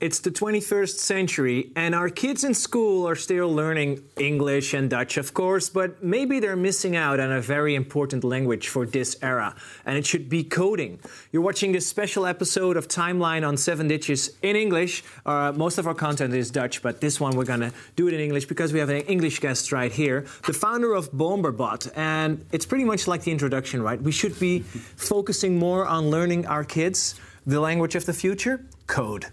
It's the 21st century, and our kids in school are still learning English and Dutch, of course, but maybe they're missing out on a very important language for this era, and it should be coding. You're watching this special episode of Timeline on Seven Ditches in English. Uh, most of our content is Dutch, but this one we're to do it in English because we have an English guest right here, the founder of Bomberbot. And it's pretty much like the introduction, right? We should be focusing more on learning our kids the language of the future code.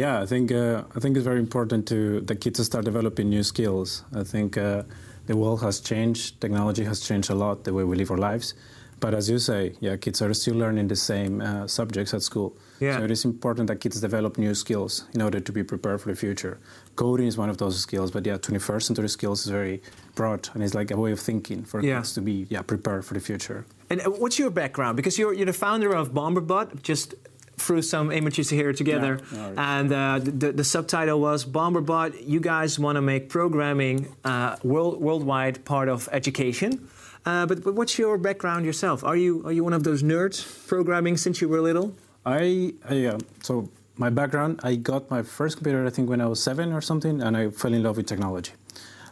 Yeah, I think uh, I think it's very important to the kids to start developing new skills. I think uh, the world has changed, technology has changed a lot the way we live our lives. But as you say, yeah, kids are still learning the same uh, subjects at school. Yeah. So it is important that kids develop new skills in order to be prepared for the future. Coding is one of those skills, but yeah, 21st century skills is very broad and it's like a way of thinking for yeah. kids to be yeah prepared for the future. And uh, what's your background? Because you're you're the founder of Bomberbot. Just through some images here together. Yeah, and uh, the, the, subtitle was Bomberbot, you guys want to make programming uh, world, worldwide part of education. Uh, but, but what's your background yourself? Are you, are you one of those nerds programming since you were little? I, I uh, so my background, I got my first computer, I think, when I was seven or something, and I fell in love with technology.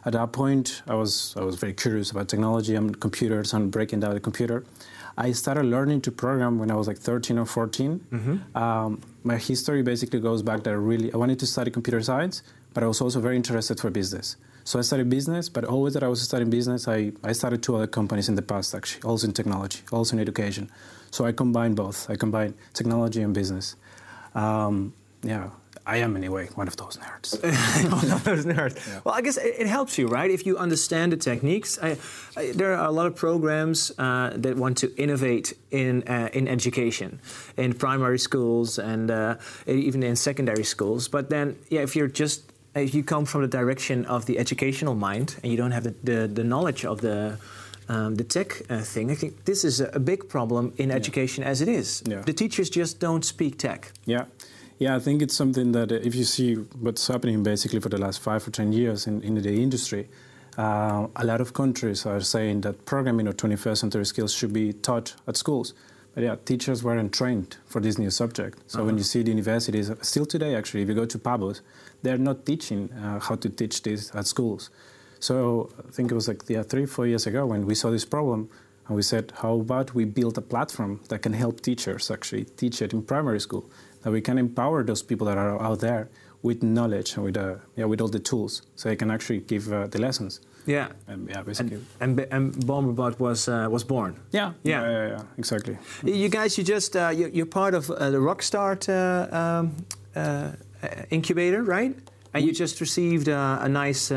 At that point, I was, I was very curious about technology and computers and breaking down the computer. I started learning to program when I was like 13 or 14. Mm-hmm. Um, my history basically goes back that I really I wanted to study computer science, but I was also very interested for business. So I studied business, but always that I was studying business, I, I started two other companies in the past actually, also in technology, also in education. So I combine both. I combine technology and business. Um, yeah, I am anyway one of those nerds. one of those nerds. Yeah. Well, I guess it, it, helps you, right? If you understand the techniques. I, I, there are a lot of programs uh, that want to innovate in uh, in education, in primary schools and uh, even in secondary schools. But then, yeah, if you're just if you come from the direction of the educational mind and you don't have the, the, the knowledge of the um, the tech uh, thing, I think this is a, a big problem in yeah. education as it is. Yeah. The teachers just don't speak tech. Yeah. Yeah, I think it's something that if you see what's happening basically for the last five or ten years in, in the industry, uh, a lot of countries are saying that programming or 21st century skills should be taught at schools. But yeah, teachers weren't trained for this new subject. So uh-huh. when you see the universities, still today actually, if you go to Pabos, they're not teaching uh, how to teach this at schools. So I think it was like yeah, three, four years ago when we saw this problem, and we said, how about we build a platform that can help teachers actually teach it in primary school? That we can empower those people that are out there with knowledge and with, uh, yeah, with all the tools so they can actually give uh, the lessons. Yeah. Um, yeah, basically. And, and, and Bomberbot was uh, was born. Yeah. Yeah. Yeah, yeah, yeah exactly. You guys, you just uh, you, are part of uh, the Rockstart uh, um, uh, incubator, right? And you just received a nice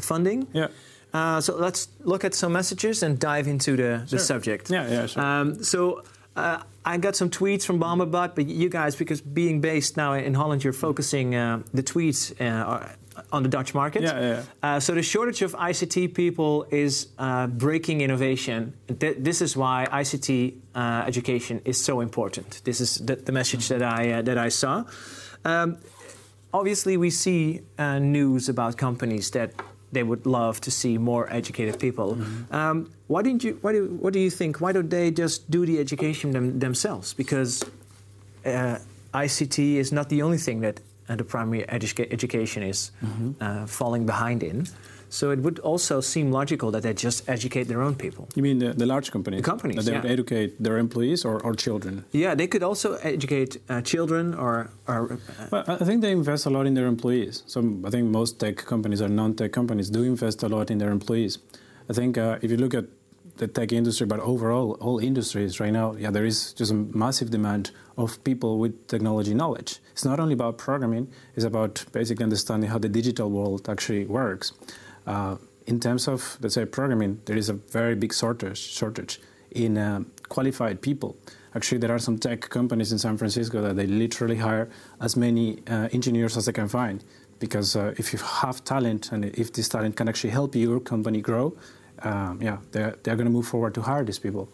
funding. Yeah. so let's look at some messages and dive into the, sure. the subject. Yeah, yeah, sure. Um, so uh, I got some tweets from Bomberbot, but you guys, because being based now in Holland, you're focusing uh, the tweets uh, on the Dutch market. Yeah, yeah. Uh, so the shortage of ICT people is uh, breaking innovation. Th- this is why ICT uh, education is so important. This is the, the message that I that I saw. Um, obviously, we see news about companies that they would love to see more educated people. Mm-hmm. Um, why didn't you? Why do, what do you think? Why don't they just do the education them, themselves? Because uh, ICT is not the only thing that uh, the primary educa- education is mm-hmm. uh, falling behind in. So it would also seem logical that they just educate their own people. You mean the, the large companies? The companies, That they yeah. would educate their employees or, or children? Yeah, they could also educate uh, children or... or uh, well, I think they invest a lot in their employees. So I think most tech companies or non-tech companies do invest a lot in their employees. I think uh, if you look at the tech industry, but overall all industries right now, yeah, there is just a massive demand of people with technology knowledge. It's not only about programming; it's about basically understanding how the digital world actually works. Uh, in terms of, let's say, programming, there is a very big shortage, shortage in uh, qualified people. Actually, there are some tech companies in San Francisco that they literally hire as many uh, engineers as they can find. Because uh, if you have talent and if this talent can actually help your company grow, um, yeah, they're, they're going to move forward to hire these people.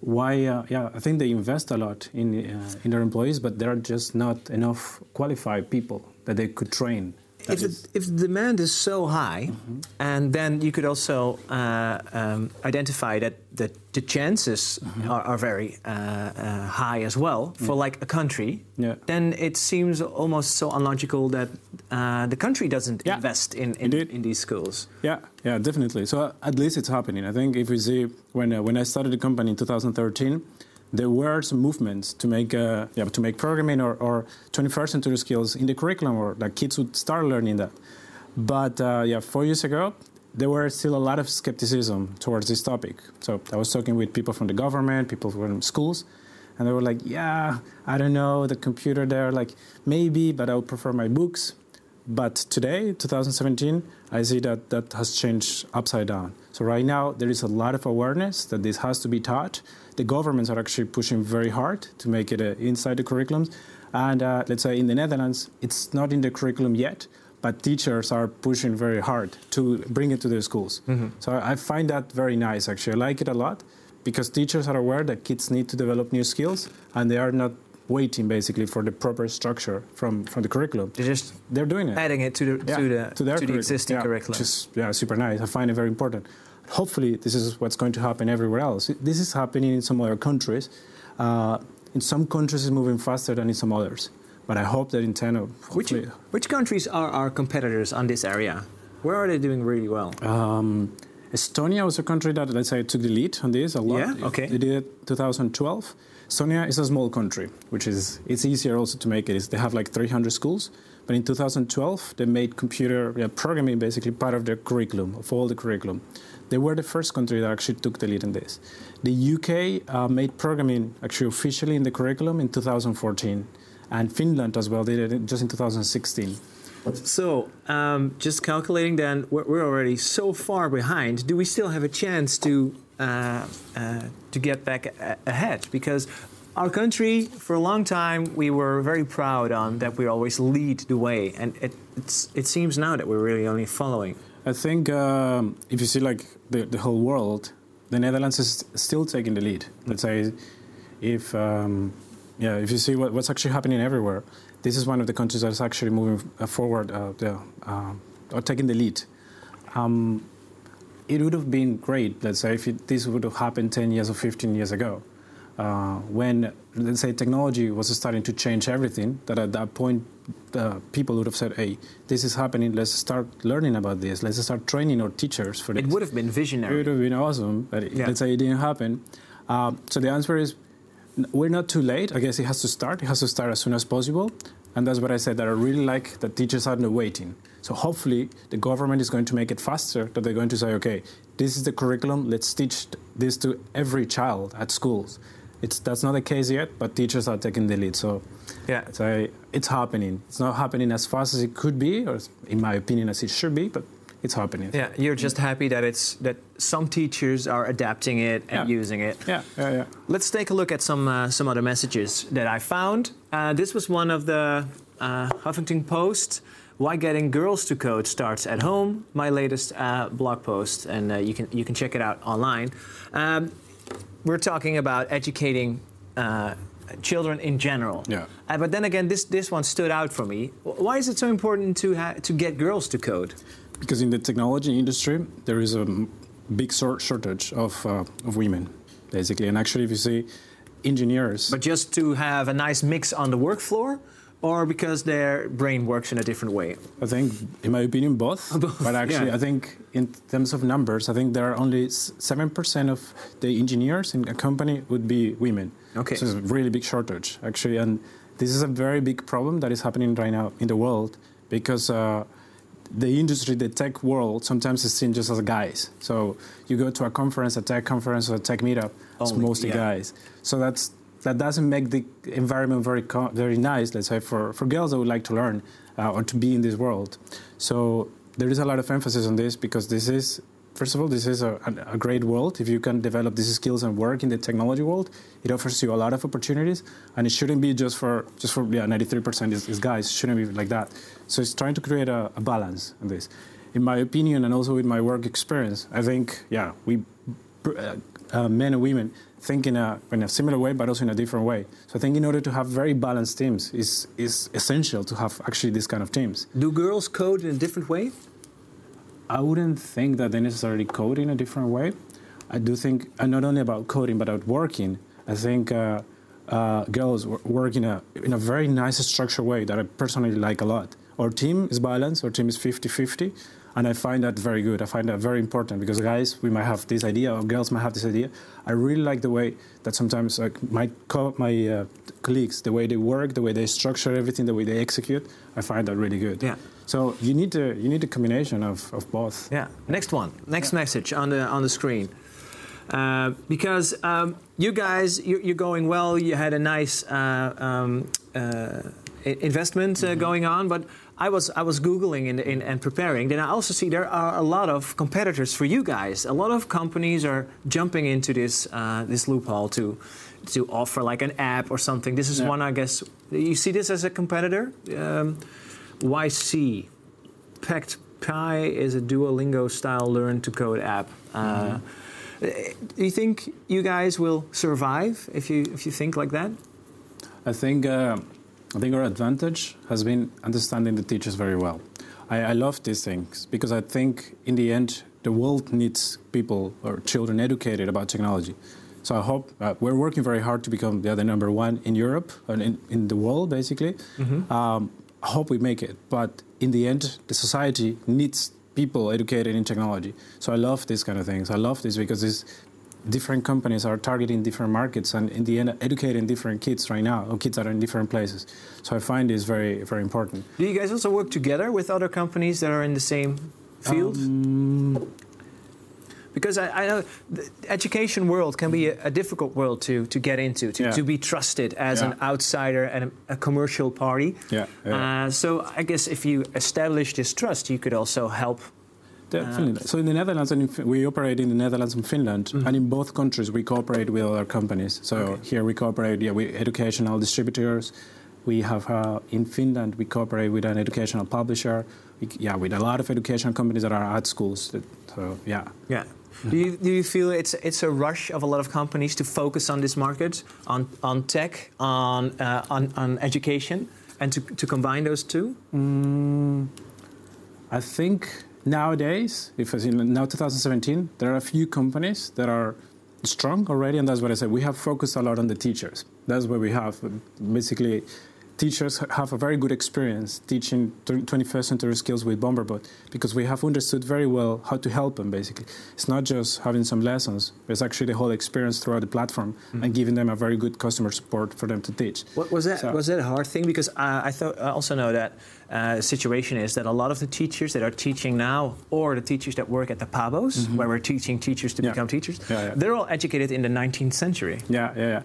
Why? Uh, yeah, I think they invest a lot in uh, in their employees, but there are just not enough qualified people that they could train if, the, if the demand is so high, Mm-hmm. and then you could also uh, um, identify that, that the chances Mm-hmm. are, are very uh, uh, high as well for like a country, Yeah. then it seems almost so unlogical that uh, the country doesn't Yeah, invest in, in, in these schools. Yeah, yeah, definitely. So uh, at least it's happening. I think if we see when uh, when I started the company in 2013, there were some movements to make uh, yeah to make programming or, or 21st century skills in the curriculum, or that kids would start learning that. But uh, yeah, four years ago, there were still a lot of skepticism towards this topic. So I was talking with people from the government, people from schools, and they were like, "Yeah, I don't know, the computer there, like maybe, but I would prefer my books." But today, 2017, I see that that has changed upside down. So right now, there is a lot of awareness that this has to be taught. The governments are actually pushing very hard to make it uh, inside the curriculums. And uh, let's say in the Netherlands, it's not in the curriculum yet, but teachers are pushing very hard to bring it to their schools. So I find that very nice, actually. I like it a lot because teachers are aware that kids need to develop new skills and they are not waiting basically for the proper structure from, from the curriculum. They're just They're doing it. adding it to the, Yeah, to the, their to the existing Yeah, curriculum. Which is yeah, super nice. I find it very important. Hopefully, this is what's going to happen everywhere else. This is happening in some other countries. Uh, in some countries, it's moving faster than in some others. But I hope that in 10 of which, which countries are our competitors on this area? Where are they doing really well? Um, Estonia was a country that, let's say, took the lead on this a lot. Yeah, okay. They did it 2012. Estonia is a small country, which is it's easier also to make it. It's, they have like 300 schools, but in 2012 they made computer yeah, programming basically part of their curriculum, of all the curriculum. They were the first country that actually took the lead in this. The UK uh, made programming actually officially in the curriculum in 2014, and Finland as well did it just in 2016. So, um, just calculating then, we're, already so far behind. Do we still have a chance to uh, uh, to get back a- ahead? Because our country, for a long time, we were very proud on that we always lead the way, and it, it seems now that we're really only following. I think um, if you see like the, the whole world, the Netherlands is still taking the lead. Let's say if um, yeah, if you see what, what's actually happening everywhere, this is one of the countries that is actually moving uh, forward, uh, yeah, uh, or taking the lead. Um, it would have been great, let's say, if it, this would have happened 10 years or 15 years ago, uh, when, let's say, technology was starting to change everything, that at that point, uh, people would have said, hey, this is happening, let's start learning about this, let's start training our teachers for this. It would have been visionary. It would have been awesome, but Yeah. let's say it didn't happen. Um, so the answer is we're not too late. I guess it has to start. It has to start as soon as possible. And that's what I said that I really like that teachers are not waiting. So hopefully the government is going to make it faster, that they're going to say, okay, this is the curriculum, let's teach this to every child at schools. It's, that's not the case yet, but teachers are taking the lead. So Yeah. so it's happening. It's not happening as fast as it could be, or in my opinion, as it should be, but it's happening. Yeah, you're just happy that it's that some teachers are adapting it and Yeah. using it. Yeah, yeah, yeah. Let's take a look at some uh, some other messages that I found. Uh, this was one of the uh, Huffington Post. Why getting girls to code starts at home. My latest uh, blog post, and uh, you can you can check it out online. Um, we're talking about educating uh, children in general. Yeah. Uh, but then again, this this one stood out for me. Why is it so important to ha- to get girls to code? Because in the technology industry, there is a big shortage of, uh, of women, basically. And actually, if you see engineers, But just to have a nice mix on the work floor, or because their brain works in a different way? I think, in my opinion, both. Both, but actually, yeah. I think in terms of numbers, I think there are only 7% of the engineers in a company would be women. Okay. So it's a really big shortage, actually. And this is a very big problem that is happening right now in the world because uh, the industry, the tech world, sometimes is seen just as guys. So you go to a conference, a tech conference, or a tech meetup, it's mostly yeah. guys. So that's that doesn't make the environment very very nice. Let's say for, for girls that would like to learn uh, or to be in this world. So there is a lot of emphasis on this because this is first of all this is a, a, a great world. If you can develop these skills and work in the technology world, it offers you a lot of opportunities, and it shouldn't be just for just for yeah 93% is, is guys. It shouldn't be like that. So it's trying to create a, a balance in this. In my opinion, and also with my work experience, I think yeah we uh, uh, men and women think in a, in a similar way, but also in a different way. So I think in order to have very balanced teams, is is essential to have actually this kind of teams. Do girls code in a different way? I wouldn't think that they necessarily code in a different way. I do think, and not only about coding, but about working. I think uh, uh, girls work in a in a very nice structured way that I personally like a lot. Our team is balanced. Our team is 50-50, and I find that very good. I find that very important because guys, we might have this idea, or girls might have this idea. I really like the way that sometimes like my co- my uh, colleagues, the way they work, the way they structure everything, the way they execute. I find that really good. Yeah. So you need to you need a combination of, of both. Yeah. Next one. Next yeah. message on the on the screen. Uh, because um, you guys, you're, you're, going well. You had a nice uh, um, uh, investment uh, mm-hmm. going on, but I was I was googling in, in, and preparing. Then I also see there are a lot of competitors for you guys. A lot of companies are jumping into this uh, this loophole to to offer like an app or something. This is yeah. one, I guess. You see this as a competitor. Um, YC, Packed Py is a Duolingo style learn to code app. Mm-hmm. Do you think you guys will survive if you if you think like that? I think uh, I think our advantage has been understanding the teachers very well. I, I, love these things because I think in the end the world needs people or children educated about technology. So I hope uh, we're working very hard to become the other number one in Europe and in, in the world, basically. Mm-hmm. Um, I hope we make it, but in the end, the society needs people educated in technology. So I love these kind of things. I love this because these different companies are targeting different markets and in the end educating different kids right now or kids that are in different places. So I find this very very important. Do you guys also work together with other companies that are in the same field? Um, because I, I, know the education world can be a, a, difficult world to, to get into, to, yeah. to be trusted as yeah. an outsider and a, a commercial party. Yeah, yeah. Uh, so I guess if you establish this trust, you could also help. Definitely. Uh, so in the Netherlands, and we operate in the Netherlands and Finland, mm-hmm. and in both countries we cooperate with other companies. So okay. here we cooperate, yeah, with educational distributors. We have uh, in Finland we cooperate with an educational publisher. We, yeah, with a lot of educational companies that are at schools. So yeah. Yeah. Do you, do you feel it's it's a rush of a lot of companies to focus on this market, on on tech, on uh, on, on education, and to to combine those two? Mm, I think nowadays, if as in now 2017, there are a few companies that are strong already, and that's what I said. We have focused a lot on the teachers. That's where we have basically teachers have a very good experience teaching 21st century skills with Bomberbot because we have understood very well how to help them basically. It's not just having some lessons, it's actually the whole experience throughout the platform mm-hmm. and giving them a very good customer support for them to teach. What was that? So, was that a hard thing? Because uh, I thought I also know that uh, situation is that a lot of the teachers that are teaching now, or the teachers that work at the Pabos, mm-hmm. where we're teaching teachers to yeah. become teachers, yeah, yeah. they're all educated in the 19th century. Yeah, yeah, yeah.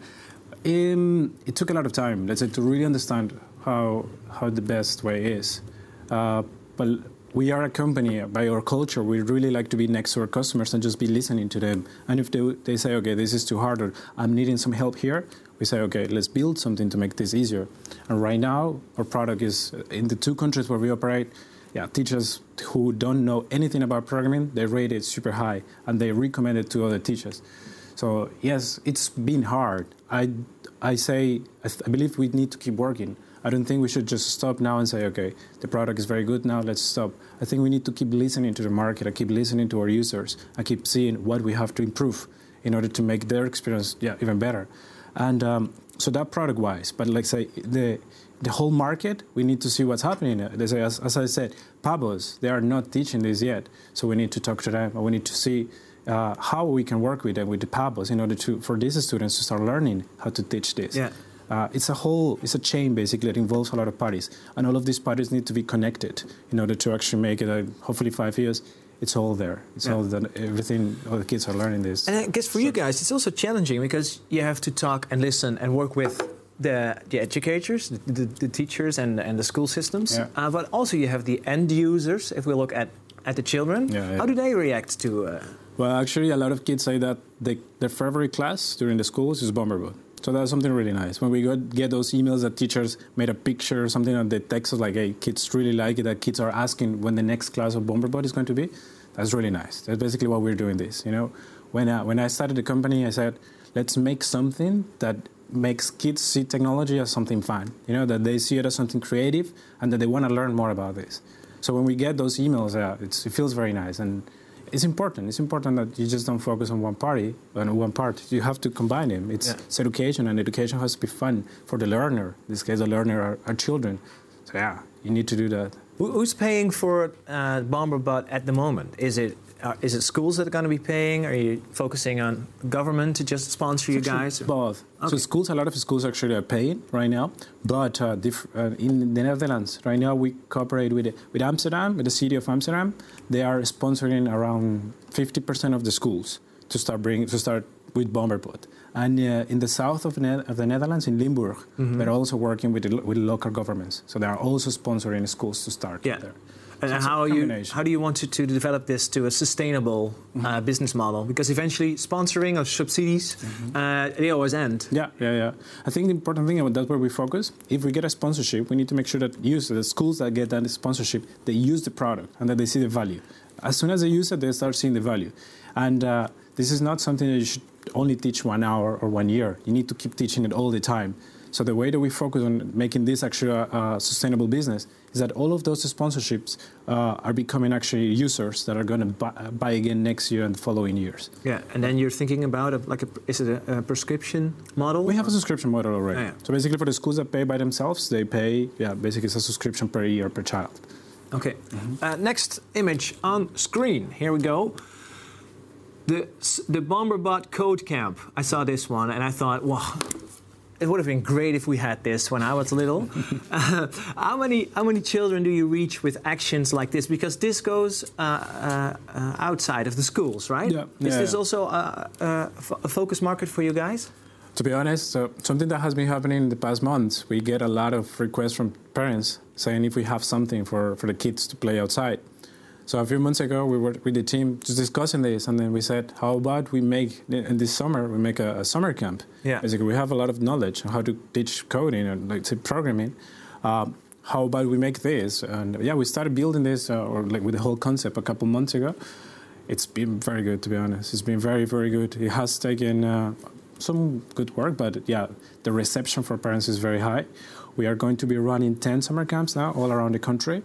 Um, it took a lot of time, let's say, to really understand how how the best way is. Uh, but we are a company by our culture. We really like to be next to our customers and just be listening to them. And if they, they say, okay, this is too hard, or I'm needing some help here, we say, okay, let's build something to make this easier. And right now, our product is in the two countries where we operate. Yeah, teachers who don't know anything about programming, they rate it super high, and they recommend it to other teachers. So yes, it's been hard. I, I say, I, th- I, believe we need to keep working. I don't think we should just stop now and say, okay, the product is very good now, let's stop. I think we need to keep listening to the market, I keep listening to our users, I keep seeing what we have to improve in order to make their experience yeah, even better. And um, so that product wise, but like say the the whole market, we need to see what's happening. As, as I said, Pabos, they are not teaching this yet, so we need to talk to them, and we need to see uh, how we can work with them with the Pabos in order to for these students to start learning how to teach this. Yeah. Uh, it's a whole, it's a chain basically that involves a lot of parties, and all of these parties need to be connected in order to actually make it. Uh, hopefully, five years, it's all there. It's yeah. all that everything. All the kids are learning this. And I guess for so. you guys, it's also challenging because you have to talk and listen and work with the, the educators, the, the, the teachers, and, and the school systems. Yeah. Uh, but also you have the end users. If we look at at the children, yeah, how do they react to? Well, actually, a lot of kids say that they, their favorite class during the schools is Bomberbot. So that's something really nice. When we get those emails that teachers made a picture or something and they text us like, hey, kids really like it, that kids are asking when the next class of Bomberbot is going to be, that's really nice. That's basically why we're doing this. You know, when, uh, when I started the company, I said, let's make something that makes kids see technology as something fun. You know, that they see it as something creative and that they want to learn more about this. So when we get those emails, uh, it feels very nice. And it's important. It's important that you just don't focus on one party, on one part. You have to combine them. It's, yeah. it's education, and education has to be fun for the learner. In this case, the learner are, are children. So yeah, you need to do that. Who's paying for uh, Bomberbot at the moment? Is it uh, is it schools that are going to be paying? Are you focusing on government to just sponsor you guys? Both. Okay. So schools, a lot of schools actually are paying right now, but uh, uh, in the Netherlands right now we cooperate with with Amsterdam, with the city of Amsterdam. They are sponsoring around 50% of the schools to start bringing to start with Bomberbot. And uh, in the south of, ne- of, the Netherlands, in Limburg, mm-hmm. they're also working with the, with local governments. So they are also sponsoring schools to start yeah. there. And so how you how do you want to, to develop this to a sustainable mm-hmm. uh, business model? Because eventually, sponsoring or subsidies, mm-hmm. uh, they always end. Yeah, yeah, yeah. I think the important thing about that's where we focus. If we get a sponsorship, we need to make sure that use the schools that get that sponsorship, they use the product and that they see the value. As soon as they use it, they start seeing the value. And uh, this is not something that you should only teach one hour or one year. You need to keep teaching it all the time. So the way that we focus on making this actually a, a sustainable business is that all of those sponsorships uh, are becoming actually users that are going to buy, buy, again next year and the following years. Yeah, and then you're thinking about a, like a, is it a, a prescription model? We have a subscription model already. Oh, yeah. So basically, for the schools that pay by themselves, they pay yeah basically it's a subscription per year per child. Okay. Mm-hmm. Uh, next image on screen. Here we go. The the Bomberbot Code Camp. I saw this one and I thought, wow, it would have been great if we had this when I was little. uh, how many how many children do you reach with actions like this? Because this goes uh, uh, outside of the schools, right? Yeah. Is yeah, this also a, a, a, focus market for you guys? To be honest, so something that has been happening in the past months, we get a lot of requests from parents saying if we have something for, for the kids to play outside. So a few months ago, we were with the team just discussing this, and then we said, how about we make in this summer we make a, a summer camp? Yeah. Basically, we have a lot of knowledge on how to teach coding and like say programming. Um, how about we make this? And yeah, we started building this, uh, or like with the whole concept a couple months ago. It's been very good, to be honest. It's been very, very good. It has taken uh, some good work, but yeah, the reception for parents is very high. We are going to be running 10 summer camps now all around the country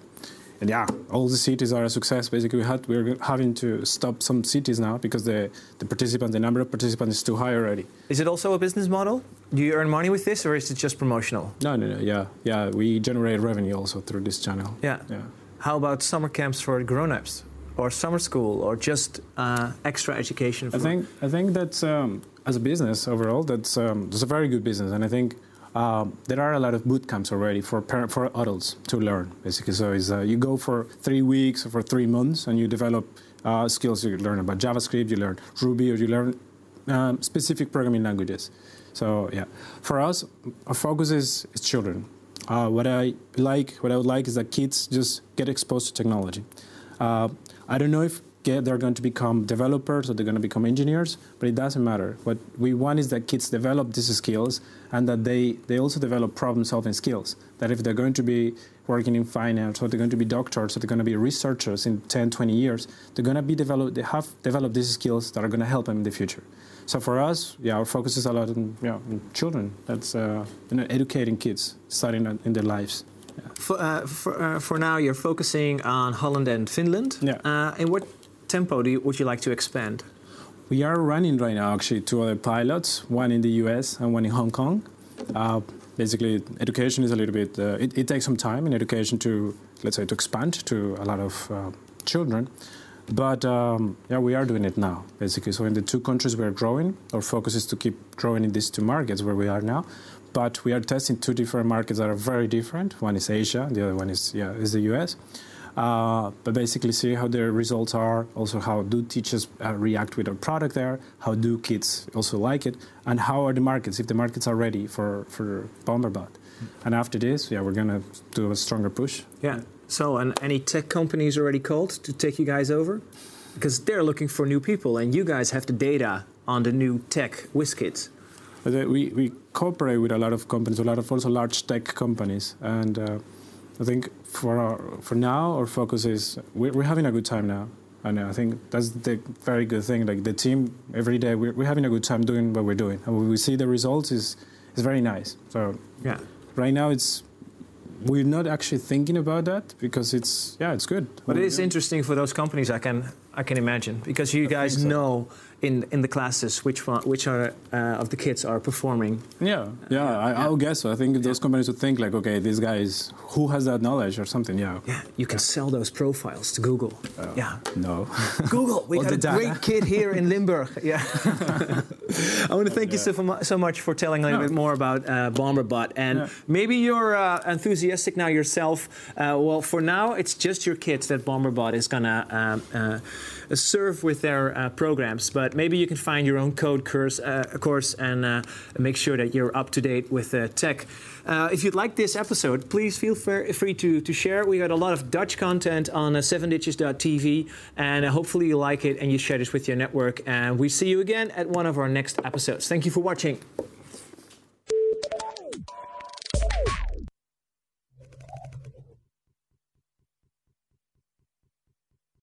and yeah, all the cities are a success. Basically, we had we're having to stop some cities now because the the participants, the number of participants is too high already. Is it also a business model? Do you earn money with this, or is it just promotional? No, no, no. Yeah, yeah. We generate revenue also through this channel. Yeah. Yeah. How about summer camps for grown-ups, or summer school, or just uh, extra education? I think I think that's um, as a business overall, that's um, that's a very good business, and I think um, there are a lot of boot camps already for parent, for adults to learn basically. So uh, you go for three weeks or for three months and you develop uh, skills. You learn about JavaScript, you learn Ruby, or you learn um, specific programming languages. So yeah, for us, our focus is, is children. Uh, what I like, what I would like is that kids just get exposed to technology. Uh, I don't know if get, they're going to become developers or they're going to become engineers, but it doesn't matter. What we want is that kids develop these skills and that they, they also develop problem solving skills. That if they're going to be working in finance or they're going to be doctors or they're going to be researchers in 10, 20 years, they're going to be developed, they have developed these skills that are going to help them in the future. So for us, yeah, our focus is a lot on, yeah, on children. That's uh, you know, educating kids, starting in their lives. Yeah. For, uh, for, uh, for, now, you're focusing on Holland and Finland. Yeah. Uh, and what tempo do you, would you like to expand? We are running right now actually two other pilots, one in the US and one in Hong Kong. Uh, basically, education is a little bit, uh, it, it, takes some time in education to, let's say, to expand to a lot of uh, children. But um, yeah, we are doing it now, basically. So in the two countries we are growing, our focus is to keep growing in these two markets where we are now. But we are testing two different markets that are very different. One is Asia, the other one is yeah is the US. Uh, but basically see how their results are, also how do teachers uh, react with our product there, how do kids also like it, and how are the markets, if the markets are ready for, for Bomberbot. And after this, yeah, we're going to do a stronger push. Yeah. So, and any tech companies already called to take you guys over? Because they're looking for new people, and you guys have the data on the new tech WizKids. Uh, we, we cooperate with a lot of companies, a lot of also large tech companies, and uh, I think for our, for now our focus is we're, we're having a good time now. And I think that's the very good thing. Like the team, every day we're, we're having a good time doing what we're doing, and when we see the results is is very nice. So Yeah. right now it's we're not actually thinking about that because it's yeah it's good. But it is interesting for those companies. I can I can imagine because you guys so. know in in the classes which one, which are uh, of the kids are performing. Yeah, yeah, I, I would guess so. I think those companies would think like, okay, these guys, who has that knowledge or something. Yeah. Yeah, you can sell those profiles to Google. yeah. No. Google, we got a data. great kid here in Limburg. Yeah. I want to thank you so, so much for telling a little Yeah. bit more about uh, Bomberbot. And Yeah. maybe you're uh, enthusiastic now yourself. Uh, well, for now, it's just your kids that Bomberbot is going to um, uh, serve with their uh, programs. But maybe you can find your own code course, uh, course and uh, make sure that you're up to date with uh, tech. Uh, if you'd like this episode, please feel free to, to share. We got a lot of Dutch content on uh, 7ditches.tv, and uh, hopefully you like it and you share this with your network. And we see you again at one of our next episodes. Thank you for watching.